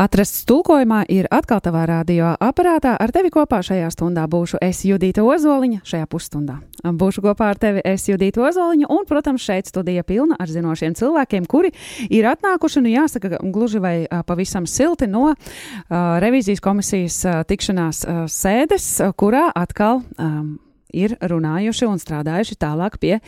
Atrasts tulkojumā ir atkal tavā radio aparātā. Ar tevi kopā šajā stundā būšu es Judita Ozoliņa, šajā pusstundā. Būšu kopā ar tevi es Judita Ozoliņa, un, protams, šeit studija pilna ar zinošiem cilvēkiem, kuri ir atnākuši, nu jāsaka, gluži vai pavisam silti no uh, revīzijas komisijas uh, tikšanās uh, sēdes, kurā atkal. Um, ir runājuši un strādājuši tālāk pie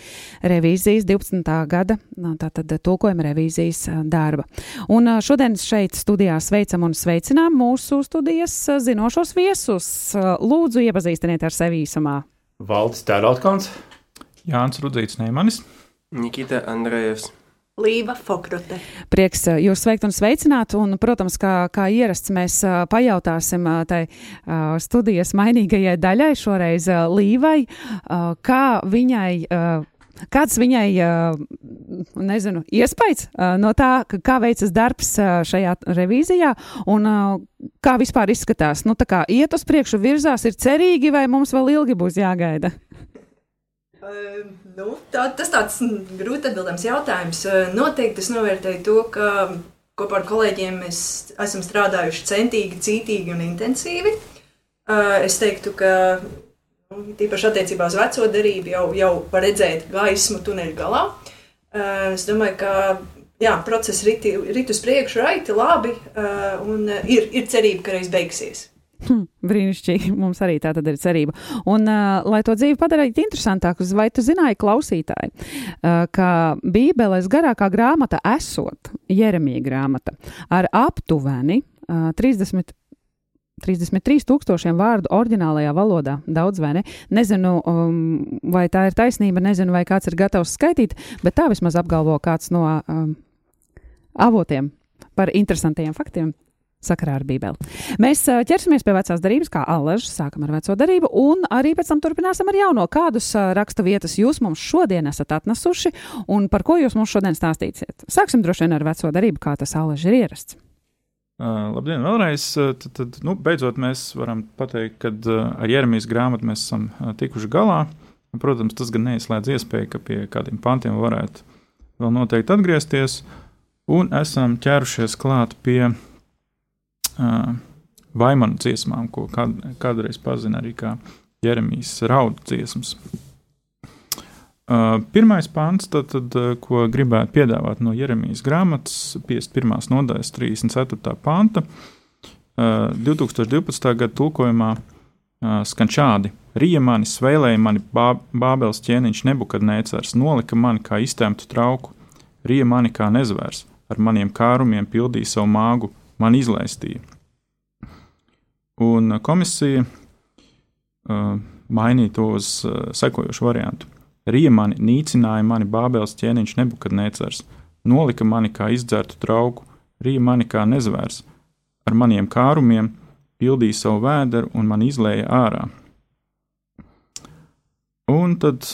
revīzijas 12. gada, tātad tulkojuma revīzijas darba. Un šodien šeit studijā sveicam un sveicinām mūsu studijas zinošos viesus. Lūdzu, iepazīstiniet ar sevi īsumā. Valdis Tērautkons, Jānis Rudzīts Neimanis, Nikita Andrejevs. Līva Fokrote. Prieks jūs sveikt un sveicināt, un, protams, kā, kā ierasts, mēs pajautāsim tai studijas mainīgajai daļai, šoreiz Līvai, kā viņai. Kāds viņai, nezinu, iespējas no tā, kā veicas darbs šajā revīzijā un kā vispār izskatās? Nu, tā kā iet uz priekšu, virzās, ir cerīgi, vai mums vēl ilgi būs jāgaida? Uh, nu, tā, tas tāds grūti atbildams jautājums. Uh, noteikti es novērtēju to, ka kopā ar kolēģiem mēs esam strādājuši centīgi, cītīgi un intensīvi. Uh, es teiktu, ka nu, tīpaši attiecībā uz veco derību jau, jau var redzēt gaismu tuneļa galā. Es domāju, ka jā, process rit, rit uz priekšu, raiti, labi, un ir, ir cerība, ka reiz beigsies. Hm, brīnišķīgi. Mums arī tā ir cerība. Un, uh, lai to dzīvi padarītu interesantāku, vai tu zināji, klausītāji, uh, ka Bībeles garākā grāmata esot Jeremija grāmata ar aptuveni uh, 30. 33,000 vārdu oriģinālajā valodā. Daudz vai ne? Nezinu, um, vai tā ir taisnība, nezinu, vai kāds ir gatavs skaitīt, bet tā vismaz apgalvo kāds no um, avotiem par interesantiem faktiem sakarā ar Bībeli. Mēs ķersimies pie vecās darbības, kā alažs, sākam ar veco darību, un arī pēc tam turpināsim ar jauno. Kādus raksta vietas jūs mums šodien esat atnesuši, un par ko jūs mums šodien stāstīsiet? Sāksim droši vien ar veco darību, kā tas alažs ir ierasts. Uh, labdien, vēlreiz. Tad, tad, nu, beidzot, mēs varam pateikt, ka ar Jeremijas grāmatu mēs esam tikuši galā. Protams, tas gan neizslēdz iespēju, ka pie kādiem pantiem varētu vēl noteikti atgriezties, un esam ķērušies klāt pie uh, uh, vaimanu dziesmām, ko kād, kādreiz pazina arī kā Jeremijas raudu dziesmas. Uh, pirmais pāns, tad, tad, ko gribētu piedāvāt no Jeremijas grāmatas, 51. nodaļas 34. panta, uh, 2012. gada tulkojumā uh, skan šādi: Rīja mani, svēlēja mani bā, Bābeles ķēniņš nebukadnēcars, nolika mani kā iztēmtu trauku, rīja mani kā nezvērs, ar maniem kārumiem pildīja savu māgu, man izlaistīja. Un komisija uh, mainīja to uz uh, sekojošu variantu. Rīja mani nīcināja, mani Bābeles ķēniņš nebukadnēcars, nolika mani kā izdzertu trauku, rīja mani kā nezvērs, ar maniem kārumiem pildīja savu vēderu un man izlēja ārā. Un tad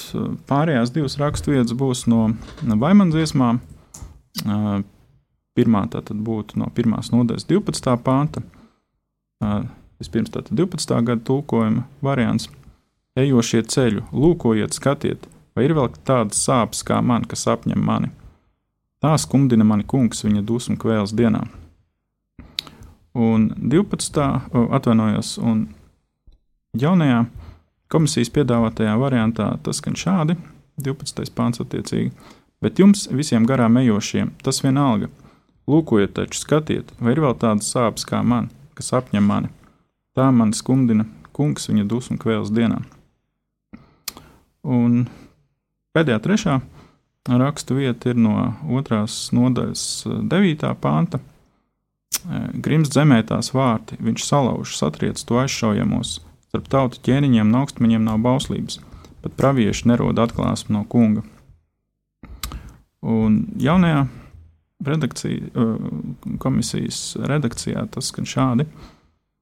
pārējās divas raksturvietas būs no Vaimana dziesmām. Pirmā tātad būtu no 1. nodaļas 12. pānta. Vispirms tātad 12. gada tulkojuma variants. Ejošie ceļu, lūkojiet, skatiet, vai ir vēl tādas sāpes kā man, kas apņem mani. Tā skumdina mani kungs viņa dusmu kvēles dienā. Un 12. atvainojos, un jaunajā komisijas piedāvātajā variantā tas skan šādi, 12. pāns attiecīgi, bet jums visiem garām ejošiem tas vienalga. Lūkojiet, taču skatiet, vai ir vēl tādas sāpes kā man, kas apņem mani. Tā man skumdina kungs viņa dusmu kvēles dienā. Un pēdējā trešā rakstu vieta ir no otrās nodaļas, devītā panta. Grims zemē tās vārti, viņš salauž, satriec to aizšaujamos. Starp tautu ķēniņiem un augstmaņiem nav bauslības, pat pravieši nerod atklāsmu no kunga. Un jaunajā redakcija, komisijas redakcijā tas skan šādi.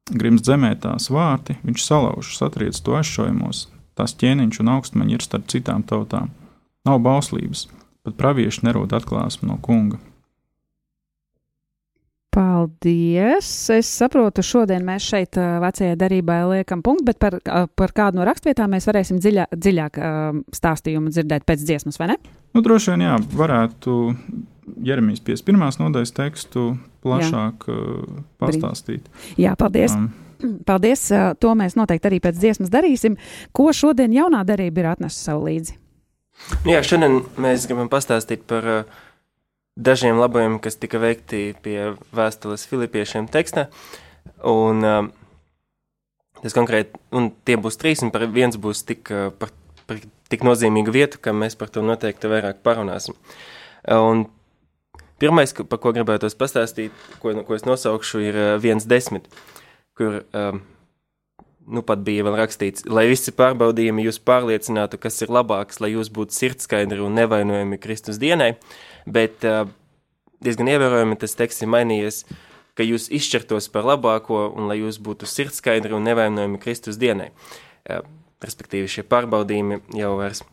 Grims zemē tās vārti, viņš salauž, satriec to aizšojumos, tās ķēniņš un augstmaņi ir starp citām tautām. Nav bauslības, pat pravieši nerod atklāsmu no kunga. Paldies! Es saprotu, šodien mēs šeit vecajai darībai liekam punktu, bet par, par kādu no rakstvietām mēs varēsim dziļā, dziļāk stāstījumu dzirdēt pēc dziesmas, vai ne? Nu, droši vien, jā, varētu Jeremijas 51. nodaļas tekstu plašāk jā. pastāstīt. Jā, paldies! Um, Paldies! To mēs noteikti arī pēc dziesmas darīsim. Ko šodien jaunā darība ir atnesusi sev līdzi? Jā, šodien mēs gribam pastāstīt par uh, dažiem labojumiem, kas tika veikti pie vēstules Filipiešiem tekstā. Un, uh, tas konkrēti, un tie būs trīs, un par viens būs tik, uh, par, par tik nozīmīgu vietu, ka mēs par to noteikti vairāk parunāsim. Un pirmais, par ko gribētos pastāstīt, ko, ko es nosaukšu, ir uh, viens desmit, kur uh, nu pat bija vēl rakstīts, lai visi pārbaudījumi jūs pārliecinātu, kas ir labāks, lai jūs būtu sirdskaidri un nevainojami Kristus dienai. Bet uh, diezgan ievērojami tas teksts ir mainījies, ka jūs izšķirtos par labāko un lai jūs būtu sirdskaidri un nevainojami Kristus dienai. Uh, respektīvi šie pārbaudījumi jau vairs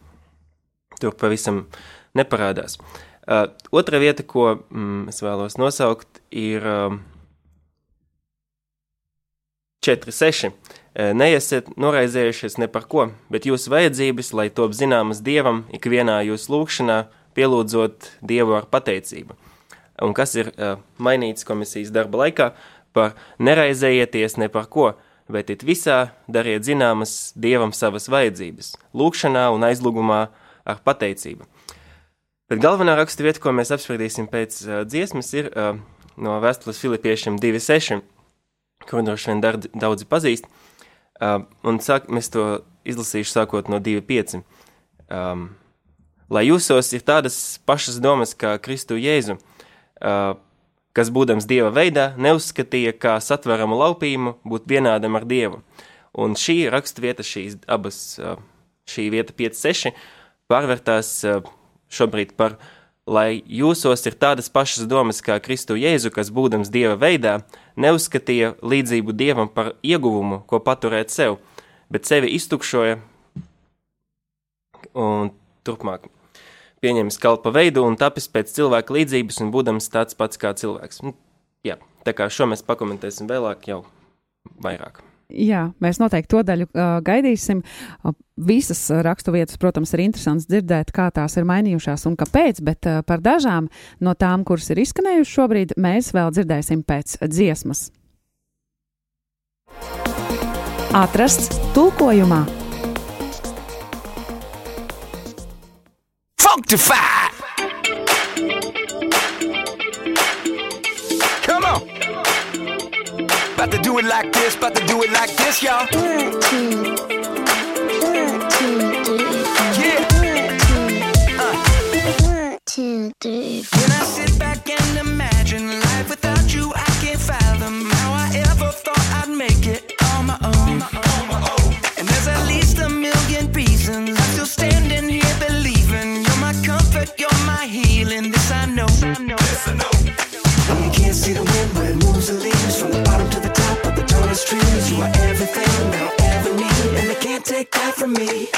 tur pavisam neparādās. Uh, otra vieta, ko mm, es vēlos nosaukt, ir uh, 4.6. Neiesiet noraizējušies ne par ko, bet jūsu vajadzības, lai top zināmas Dievam, ikvienā jūsu lūgšanā, pielūdzot Dievu ar pateicību. Un kas ir uh, mainīts komisijas darba laikā, par neraizējieties ne par ko, bet it visā dariet zināmas Dievam savas vajadzības, lūkšanā un aizlūgumā ar pateicību. Bet galvenā raksta vieta, ko mēs apspriedīsim pēc uh, dziesmas, ir uh, no vēstules Filipiešiem 2.6, kuru droši vien daudzi pazīst, uh, un sāk, mēs to izlasīšu sākot no 2.5. Um, lai jūsos ir tādas pašas domas kā Kristu Jēzu, uh, kas, būdams Dieva veidā, neuzskatīja kā satveramu laupījumu būt vienādam ar Dievu. Un šī raksturvieta, šīs abas, šī vieta 5-6, pārvērtās šobrīd par, lai jūsos ir tādas pašas domas kā Kristu Jēzu, kas, būdams Dieva veidā, neuzskatīja līdzību Dievam par ieguvumu, ko paturēt sev, bet sevi iztukšoja un turpmāk pieņemis kalpa veidu un tapis pēc cilvēka līdzības un būdams tāds pats kā cilvēks. Nu, jā, tā kā šo mēs pakomentēsim vēlāk jau vairāk. Jā, mēs noteikti to daļu uh, gaidīsim. Uh, visas raksturvietas, protams, ir interesants dzirdēt, kā tās ir mainījušās un kāpēc, bet uh, par dažām no tām, kuras ir izskanējušas šobrīd, mēs vēl dzirdēsim pēc dziesmas. Atrasts tulkojumā! Functified. About to do it like this, about to do it like this, y'all. One, two, one, two, three. Yeah. Uh. One, two, three. When I sit back and imagine life without you, I can't fathom how I ever thought I'd make it on my own. And there's at least a million reasons I'm still standing here comfort, you're my trees. You are everything I'll ever need, and they can't take that from me.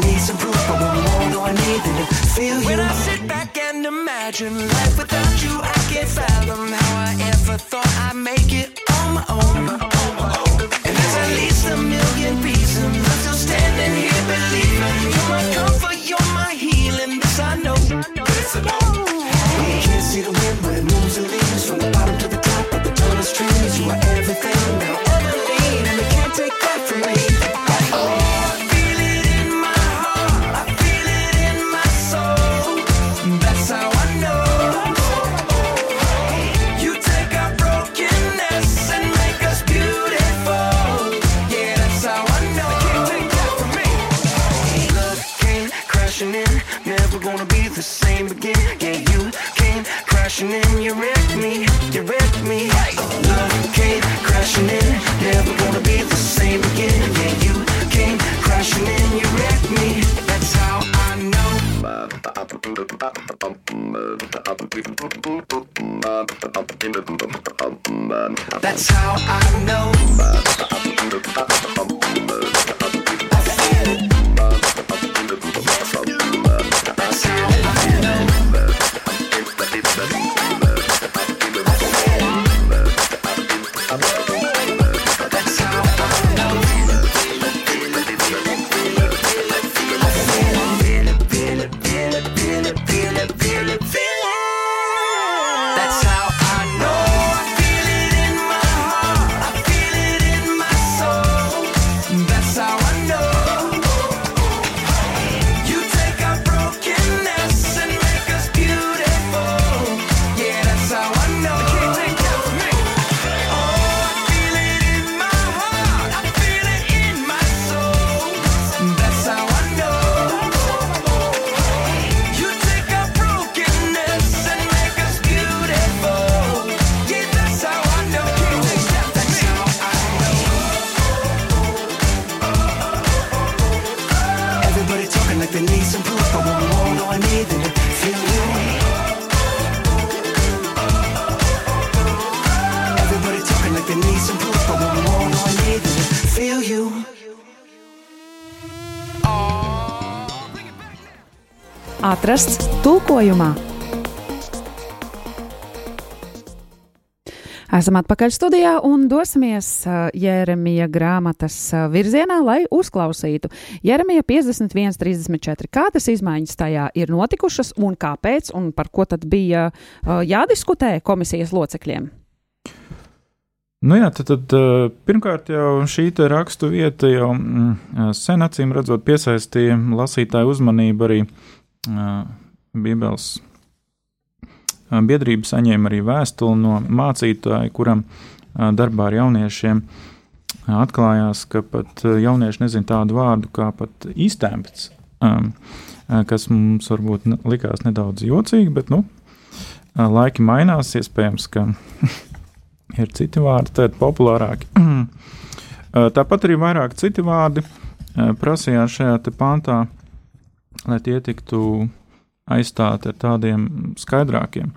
Need some proof, but one more do I need than to feel you. When I sit back and imagine life without you, I can't fathom how I ever thought I'd make it on my own. And there's at least a million reasons I'm still standing here believing you're my comfort, you're my healing. This I know. This I know. You can't see the wind, Atrasts tulkojumā. Esam atpakaļ studijā un dosimies uh, Jeremija grāmatas uh, virzienā, lai uzklausītu Jeremija 51.34. Kādas izmaiņas tajā ir notikušas un kāpēc un par ko tad bija uh, jādiskutē komisijas locekļiem? Nu jā, tad, tad pirmkārt jau šī rakstu vieta jau mm, sen acīm redzot piesaistīja lasītāju uzmanību arī uh, Bībeles biedrība saņēma arī vēstuli no mācītāja, kuram darbā ar jauniešiem atklājās, ka pat jaunieši nezin tādu vārdu kā pat uh, kas mums varbūt likās nedaudz jocīgi, bet, nu, laiki mainās, iespējams, ka ir citi vārdi, tad populārāki. Tāpat arī vairāk citi vārdi prasījās šajā te pāntā, lai tie tiktu aizstāti ar tādiem skaidrākiem.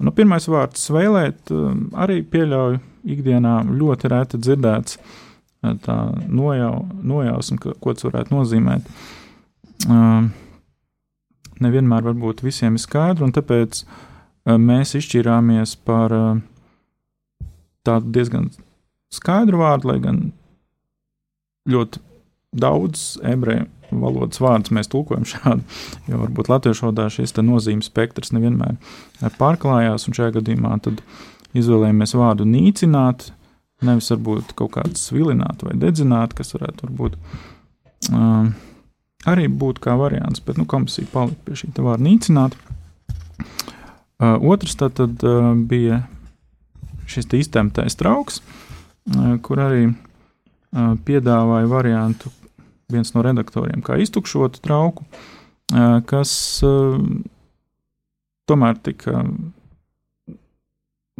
Nu, pirmais vārds vēlēt um, arī pieļauju ikdienā ļoti reti dzirdēts uh, tā nojau, nojausma, ko tas varētu nozīmēt. Um, Nevienmēr varbūt visiem ir skaidri, un tāpēc uh, mēs izšķirāmies par uh, tādu diezgan skaidru vārdu, lai gan ļoti daudz ebreju valodas vārdus mēs tulkojam šādi, jo varbūt latviešu valodā šis nozīmes spektrs nevienmēr eh, pārklājās, un šajā gadījumā tad izvēlējāmies vārdu nīcināt, nevis varbūt kaut kāds vilināt vai dedzināt, kas varētu varbūt um, arī būt kā variants, bet nu, komisija palika pie šī vārda nīcināt. Uh, otrs tad, tad uh, bija šis te iztemptais trauks, uh, kur arī piedāvāja variantu viens no redaktoriem, kā iztukšot trauku, kas tomēr tika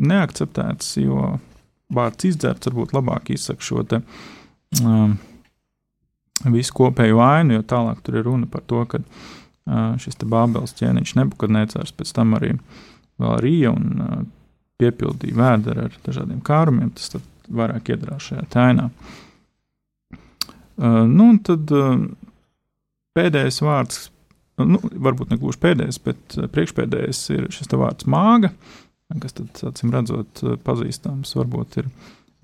neakceptēts, jo vārds izdzerts varbūt labāk izsaka šo te um, visu kopēju vainu, jo tālāk tur ir runa par to, ka uh, šis te bābeles ķēniņš nebukadnēcārs pēc tam arī vēl rīja un uh, piepildīja vēderi ar dažādiem kārumiem, tas tad vairāk iedarās šajā tainā. Uh, nu, un tad uh, pēdējais vārds, nu, varbūt ne gluži pēdējais, bet uh, priekšpēdējais ir šis vārds māga, kas tad, acīm redzot, pazīstams varbūt ir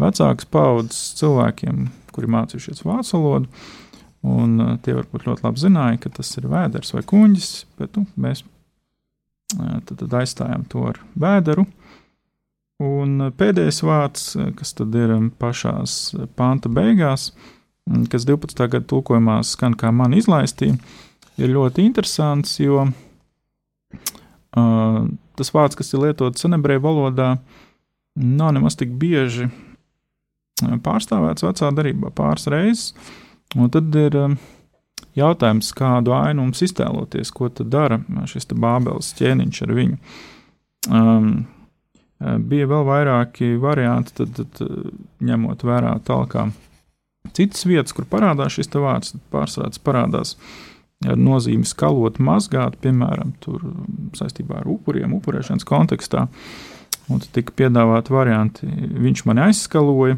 vecāks paudzes cilvēkiem, kuri mācījušies vācu valodu, un tie varbūt ļoti labi zināja, ka tas ir vēders vai kuņģis, bet nu, mēs tad, tad aizstājām to ar vēderu. Un pēdējais vārds, kas tad ir uh, panta beigās, mm, kas 12. gada tulkojumā skan kā man izlaistīja, ir ļoti interesants, jo uh, tas vārds, kas ir lietots senebreju valodā, nav nemaz tik bieži pārstāvēts vecā darbā pāris reizes. Un tad ir um, jautājums, kādu ainu mums iztēloties, ko tad dara šis bābeles ķēniņš ar viņu. Um, bija vēl vairāki varianti, tad, tad ņemot vērā tālāk citas vietas, kur parādās šis vārds, pārsvarā parādās ar nozīmi skalot, mazgāt, piemēram, saistībā ar upuriem, upurēšanas kontekstā. Un tad tika piedāvāti varianti, viņš mani aizskaloja.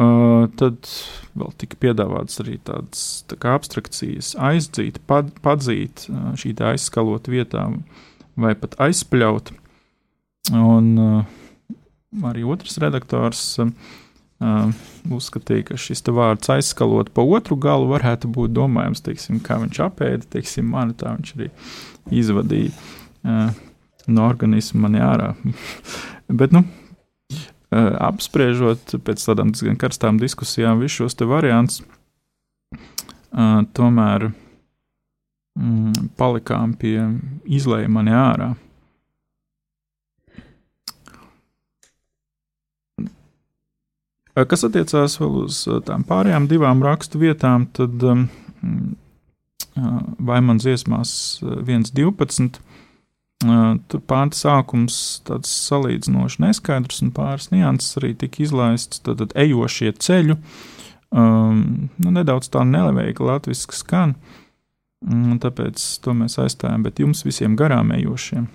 Uh, tad vēl tika piedāvāts arī tādas tā abstrakcijas, aizdzīt, pad, padzīt šī aizskalot vietā, vai pat aizspļaut. Un uh, arī otrs redaktors uh, Uh, uzskatīja, ka šis vārds aizskalot pa otru galu varētu būt domājams, teiksim, kā viņš apēda, teiksim, mani tā viņš arī izvadīja uh, no organisma mani ārā. Bet, nu, uh, apspriežot pēc tādām diezgan karstām diskusijām visus šos te variantus, uh, tomēr mm, palikām pie izlēja mani ārā. Kas attiecās vēl uz tām pārējām divām rakstu vietām, tad um, vai man dziesmās 1.12. Tur pānta sākums tāds salīdzinoši neskaidrs un pāris nianses arī tika izlaists. Tad, ejošie ceļu, um, nu, nedaudz tā neleveika latviski skan, un tāpēc to mēs aizstājam, bet jums visiem garām ejošiem.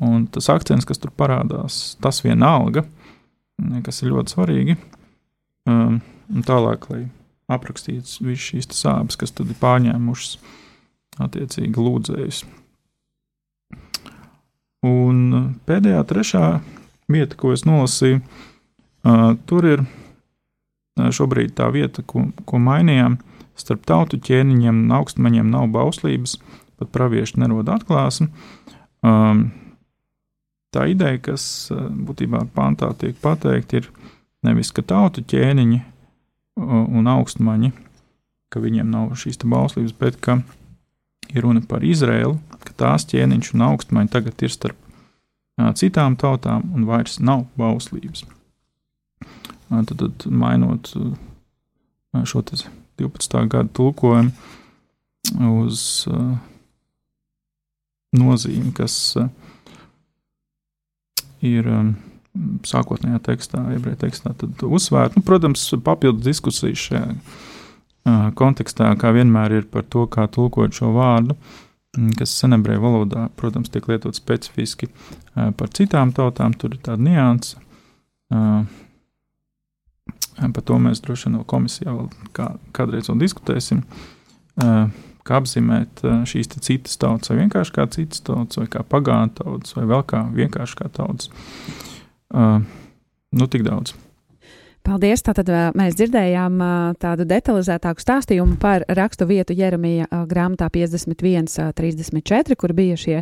Un tas akcents, kas tur parādās, tas vienalga, uh, kas ir ļoti svarīgi. Um, tālāk, lai aprakstītu visas šīs sāpes, kas tad ir pārņēmušas attiecīgi lūdzējus. Un uh, pēdējā, trešā vieta, ko es nolasīju, uh, tur ir uh, šobrīd tā vieta, ko, ko mainījām. Starp tautu ķēniņiem un augstmaņiem nav bauslības, pat pravieši nerod atklāsmi. Um, tā ideja, kas eh, būtībā pāntā tiek pateikta, ir nevis ka tautu ķēniņi un augstmaņi, ka viņiem nav šīs bauslības, bet ka ir runa par Izrēlu, ka tās ķēniņš un augstmaņi tagad ir starp citām tautām un vairs nav bauslības. Tad, tad mainot šo 12. gada tulkojumu uz nozīmi, kas uh, ir um, sākotnējā tekstā, ebreju tekstā, tad uzsvērt. Nu, protams, papildus diskusijas šajā uh, kontekstā, kā vienmēr, ir par to, kā tulkot šo vārdu, mm, kas senebreju valodā, protams, tiek lietot specifiski uh, par citām tautām. Tur ir tāda nianse. Uh, par to mēs droši vien no komisijā vēl kā, kādreiz diskutēsim. Uh, kā apzīmēt eh, šīs citas tautas, vai vienkārši kā citas tautas, vai kā pagānu tautas, vai vēl kā vienkārši kā tautas. Uh, nu, tik daudz. Paldies! Tātad mēs dzirdējām tādu detalizētāku stāstījumu par rakstu vietu Jeremija grāmatā 51, 34, kur bija šie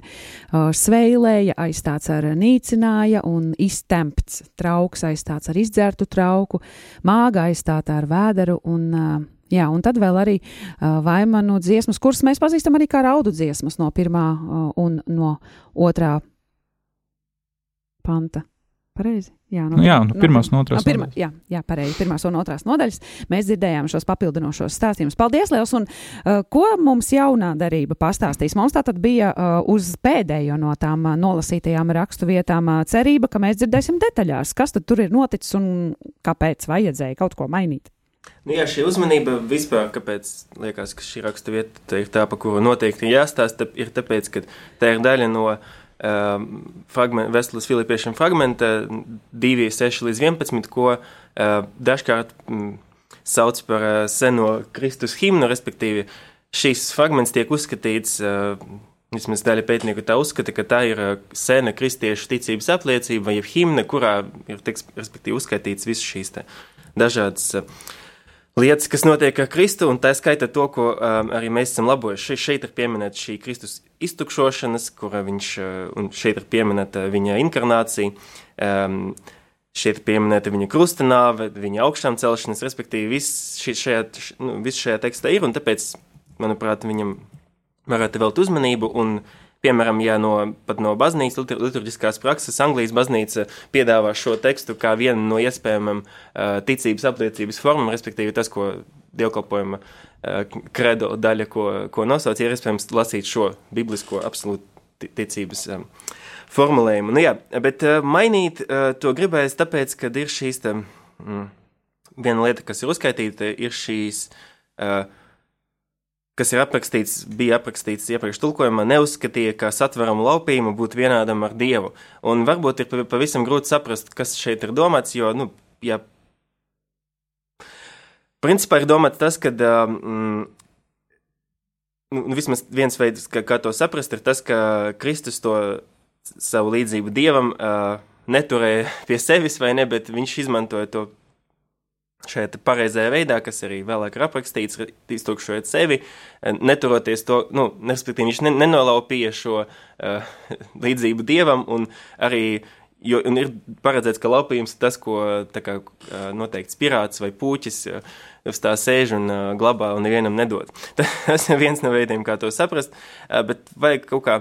sveilēja aizstāts ar nīcināja un iztempts trauks aizstāts ar izdzertu trauku, māga aizstāta ar vēderu un Jā, un tad vēl arī uh, vaimanu dziesmas, kuras mēs pazīstam arī kā raudu dziesmas no pirmā uh, un no otrā panta. Pareizi. Jā, no, nu, jā, no pirmās un otrās. Pirma, jā, jā, pareizi. Pirmās un otrās nodaļas. Mēs dzirdējām šos papildinošos stāstījumus. Paldies, Liels! Un uh, ko mums jaunā darība pastāstīs? Mums tā tad bija uh, uz pēdējo no tām uh, nolasītajām rakstu vietām uh, cerība, ka mēs dzirdēsim detaļās, kas tad tur ir noticis un kāpēc vajadzēja kaut ko mainīt. Nu, jā, šī uzmanība vispār, kāpēc liekas, ka šī raksta vieta ir tā, pa kuru noteikti jāstāsta, ir tāpēc, ka tā ir daļa no uh, fragment, Veselas Filipiešiem fragmenta 2, 6 līdz 11, ko uh, dažkārt mm, sauc par uh, seno Kristus himnu, respektīvi šīs fragments tiek uzskatīts, uh, vismaz daļa pētnieku tā uzskata, ka tā ir uh, sena kristiešu ticības apliecība, vai himna, kurā ir, respektīvi, uzskaitīts visas šīs dažādas uh, lietas, kas notiek ar Kristu, un tā skaita to, ko um, arī mēs esam labojuši. Še, šeit ir pieminēta šī Kristus iztukšošanas, kura viņš, uh, un šeit ir pieminēta viņa inkarnācija, um, šeit ir pieminēta viņa krustanāve, viņa augšām celšanas, respektīvi viss šī, šajā, nu, viss šajā tekstā ir, un tāpēc, manuprāt, viņam varētu velt uzmanību, un Piemēram, ja no, no baznīcas, liturģiskās prakses, Anglijas baznīca piedāvā šo tekstu kā vienu no iespējamām uh, ticības apliecības formām, respektīvi tas, ko dievkalpojuma uh, kredo daļa, ko, ko nosauc, ir iespējams lasīt šo biblisko absolūtu ti- ticības um, formulējumu. Nu, jā, bet uh, mainīt uh, to gribēs tāpēc, ka ir šīs, te, mm, viena lieta, kas ir uzskaitīta, ir šīs, uh, kas ir aprakstīts, bija aprakstīts iepriekš tulkojumā, neuzskatīja, ka satveramu laupījumu būtu vienādam ar Dievu. Un varbūt ir pav- pavisam grūti saprast, kas šeit ir domāts, jo, nu, ja Principā ir domāts tas, ka um, nu, nu, vismaz viens veids, kā, kā to saprast, ir tas, ka Kristus to savu līdzību dievam uh, neturēja pie sevis, vai ne, bet viņš izmantoja to šajā pareizajā veidā, kas arī vēlāk ir aprakstīts, iztukšojot sevi, eh, neturoties to, nu, respektīvi, viņš ne, nenolaupīja šo uh, līdzību dievam, un arī Jo un ir paredzēts, ka laupījums ir tas, ko kā, ā, noteikts pirāts vai puķis uz tā sēž un glabā un nevienam nedod. Tas ir viens no veidiem, kā to saprast, bet vajag kaut kā,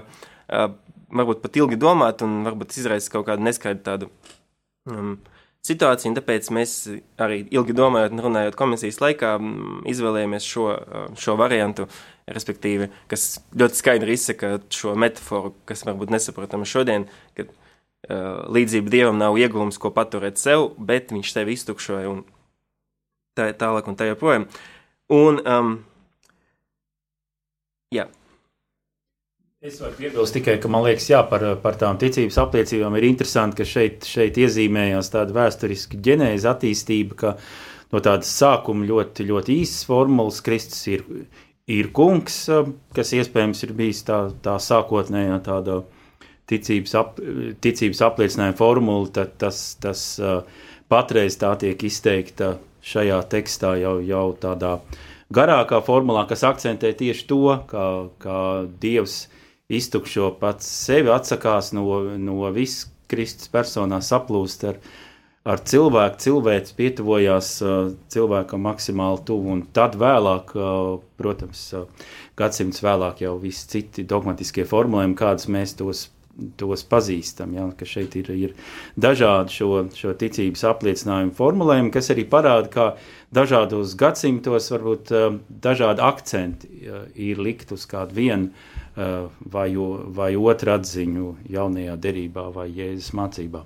varbūt pat ilgi domāt un varbūt izraisīt kaut kādu neskaidru tādu um, situāciju, un tāpēc mēs arī ilgi domājot un runājot komisijas laikā izvēlējāmies šo, šo variantu, respektīvi, kas ļoti skaidri izsaka šo metaforu, kas varbūt nesaprotama šodien, kad līdzība dievam nav iegūms, ko paturēt sev, bet viņš sevi iztukšoja un tā tālāk un tā joprojām. Un, um, jā, Es varu piebilst tikai, ka man liekas, jā, par, par tām ticības apliecībām ir interesanti, ka šeit, šeit iezīmējās tāda vēsturiska ģenēza attīstība, ka no tādas sākuma ļoti, ļoti īsas formulas. Kristus ir, ir kungs, kas iespējams ir bijis tā, tā sākotnējā tāda ticības, ap, ticības apliecinājuma formula, tad tas, tas uh, patreiz tā tiek izteikta šajā tekstā jau, jau tādā garākā formulā, kas akcentē tieši to, kā, kā Dievs iztukšo pats sevi, atsakās no, no visas Kristus personā, saplūst ar, ar cilvēku, cilvēks pietuvojās uh, cilvēkam maksimāli tuvu, un tad vēlāk, uh, protams, uh, gadsimts vēlāk jau visi citi dogmatiskie formulējumi, kādas mēs tos tos pazīstam. Ja, ka šeit ir, ir dažādi šo, šo ticības apliecinājumu formulējumi, kas arī parāda, ka dažādos gadsimtos varbūt uh, dažādi akcenti uh, ir likt uz kādu vienu uh, vai, vai otru atziņu jaunajā derībā vai jēzus mācībā.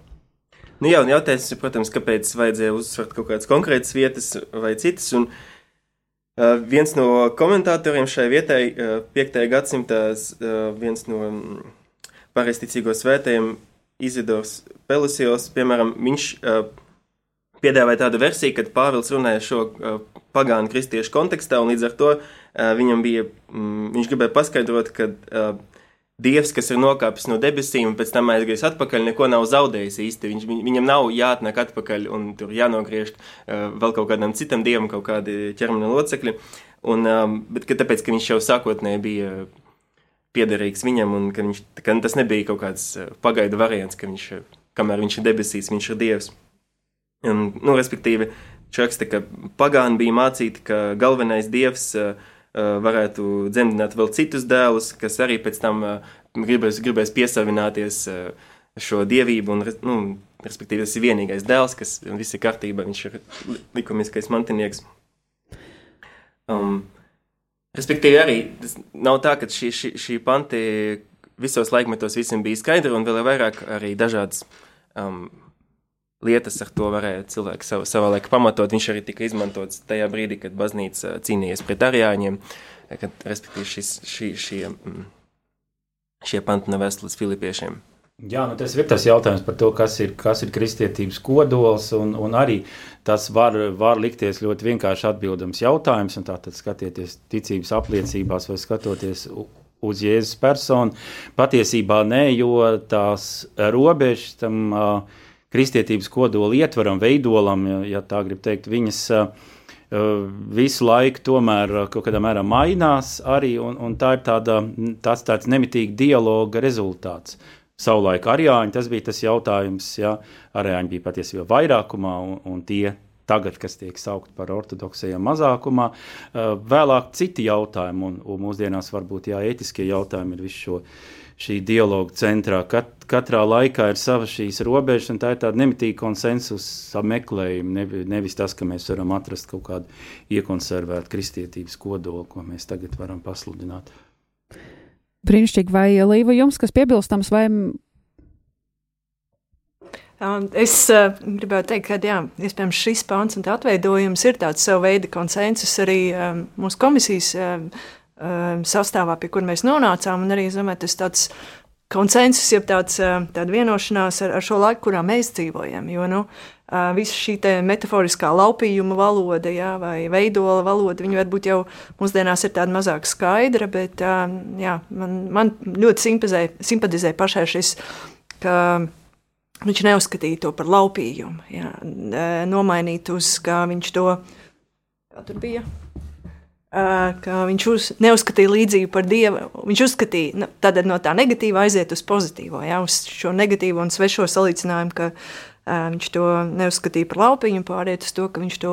Nu jā, un jautājums ir, protams, kāpēc vajadzēja uzsvert kaut kādas konkrētas vietas vai citas. Un, uh, viens no komentatoriem šai vietai, uh, 5. gadsimtā, uh, viens no mm, pareizticīgo svētējiem, Izidors Pelusijos, piemēram, viņš uh, piedāvāja tādu versiju, kad Pāvils runāja šo uh, pagānu kristiešu kontekstā, un līdz ar to uh, viņam bija, mm, viņš gribēja paskaidrot, ka uh, Dievs, kas ir nokāpis no debesīm un pēc tam aizgājis atpakaļ, neko nav zaudējis īsti. Viņš, viņ, viņam nav jāatnāk atpakaļ un tur jānogriež uh, vēl kaut kādam citam dievam kaut kādi ķermeņa locekļi. Un, um, bet ka tāpēc, ka viņš jau sākotnēji bija piederīgs viņam un ka, viņš, ka tas nebija kaut kāds uh, pagaidu variants, ka viņš, kamēr viņš ir debesīs, viņš ir dievs. Un, nu, respektīvi, čaksta, ka pagāni bija mācīti, ka galvenais dievs uh, varētu dzemdināt vēl citus dēlus, kas arī pēc tam uh, gribēs, gribēs piesavināties uh, šo dievību, un, nu, respektīvi, tas ir vienīgais dēls, kas viss ir kārtībā, viņš ir li- likumiskais mantinieks. Um, respektīvi, arī nav tā, ka šī, šī, šī panti visos laikmetos visiem bija skaidra, un vēl ir vairāk arī dažādas um, lietas ar to varēja cilvēki savu, savā laikā pamatot. Viņš arī tika izmantots tajā brīdī, kad baznīca cīnījās pret arijāņiem, kad, respektīvi, šis, šī, šie, mm, šie panti nav vēstules filipiešiem. Jā, nu tas ir tas jautājums par to, kas ir, kas ir kristietības kodols, un, un arī tas var, var likties ļoti vienkārši atbildams jautājums, tātad skatieties ticības apliecībās vai skatoties uz Jēzus personu. Patiesībā nē, jo tās robežas tam uh, kristietības kodola ietvaram, veidolam, ja, ja tā grib teikt, viņas uh, visu laiku tomēr kaut kādā mērā mainās arī, un, un tā ir tāda, tāds, tāds nemitīgi dialoga rezultāts. Savulaik arjāņi, tas bija tas jautājums, ja arjāņi bija patiesībā vairākumā, un, un tie tagad, kas tiek saukt par ortodoksajiem mazākumā, uh, vēlāk citi jautājumi, un, un mūsdienās varbūt jā, ētiskie jautājumi ir visu šo, šī dialoga centrā. Kat, katrā laikā ir sava šīs robežas, un tā ir tāda nemitīga konsensusa meklējuma. Nevi, nevis tas, ka mēs varam atrast kaut kādu iekonservētu kristietības kodolu, ko mēs tagad varam pasludināt. Brīnišķīgi, vai Līva jums kas piebilstams, vai Um, Es uh, gribētu teikt, ka jā, iespējams šis pāns un atveidojums ir tāds savu veidu konsensus arī um, mūsu komisijas um, um, sastāvā, pie kur mēs nonācām. un Arī es domāju, tas tāds konsensus, jeb tāds, tāda vienošanās ar, ar šo laiku, kurā mēs dzīvojam. Jo nu, visa šī metaforiskā laupījuma valoda jā, vai veidola valoda, viņa varbūt jau mūsdienās ir tāda mazāk skaidra, bet jā, man, man ļoti simpatizē, simpatizē pašai šis. ka Viņš neuzskatīja to par laupījumu, jā, nomainīt uz, kā viņš to kā tur bija. Ka viņš uz, neuzskatīja līdzību par dievu. Viņš uzskatīja, nu, tad no tā negatīva aiziet uz pozitīvo, jā, uz šo negatīvo un svešo salīdzinājumu, ka viņš to neuzskatīja par laupījumu, pāriet uz to, ka viņš to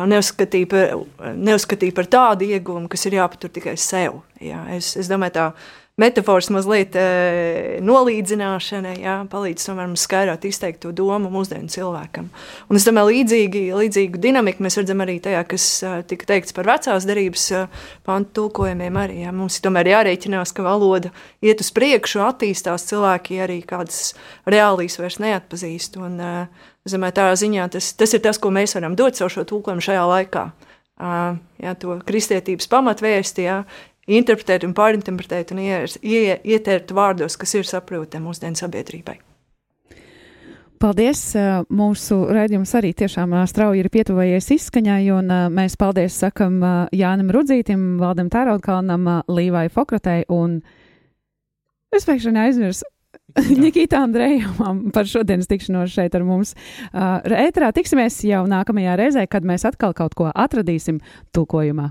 neuzskatīja par, neuzskatīja par tādu ieguvumu, kas ir jāpatur tikai sev. Jā. Es, es domāju, tā metafors mazliet e, nolīdzināšana, jā, palīdz tomēr mums skaidrāk izteikt to domu mūsdienu cilvēkam. Un es domāju, līdzīgi, līdzīgu dinamiku mēs redzam arī tajā, kas e, tika teikts par vecās derības e, pantu tulkojumiem arī. Jā. Mums ir tomēr jārēķinās, ka valoda iet uz priekšu, attīstās cilvēki arī kādas reālīs vairs neatpazīst. Un, e, es domāju, tā ziņā tas, tas ir tas, ko mēs varam dot savu šo tulkojumu šajā laikā. Jā, to kristietības pamatvēsti, jā, interpretēt un pārinterpretēt un ie, ie, ietērt vārdos, kas ir saprotami mūsdienu sabiedrībai. Paldies! Mūsu raidījums arī tiešām strauji ir pietuvojies izskaņai, un mēs paldies sakam Jānam Rudzītim, Valdam Tēraudkalnam, uh, Līvai Fokratei un es pēkšņi aizmirsu. Nikita Andrejam par šodienas tikšanos šeit ar mums. Ēterā tiksimies jau nākamajā reizē, kad mēs atkal kaut ko atradīsim tulkojumā.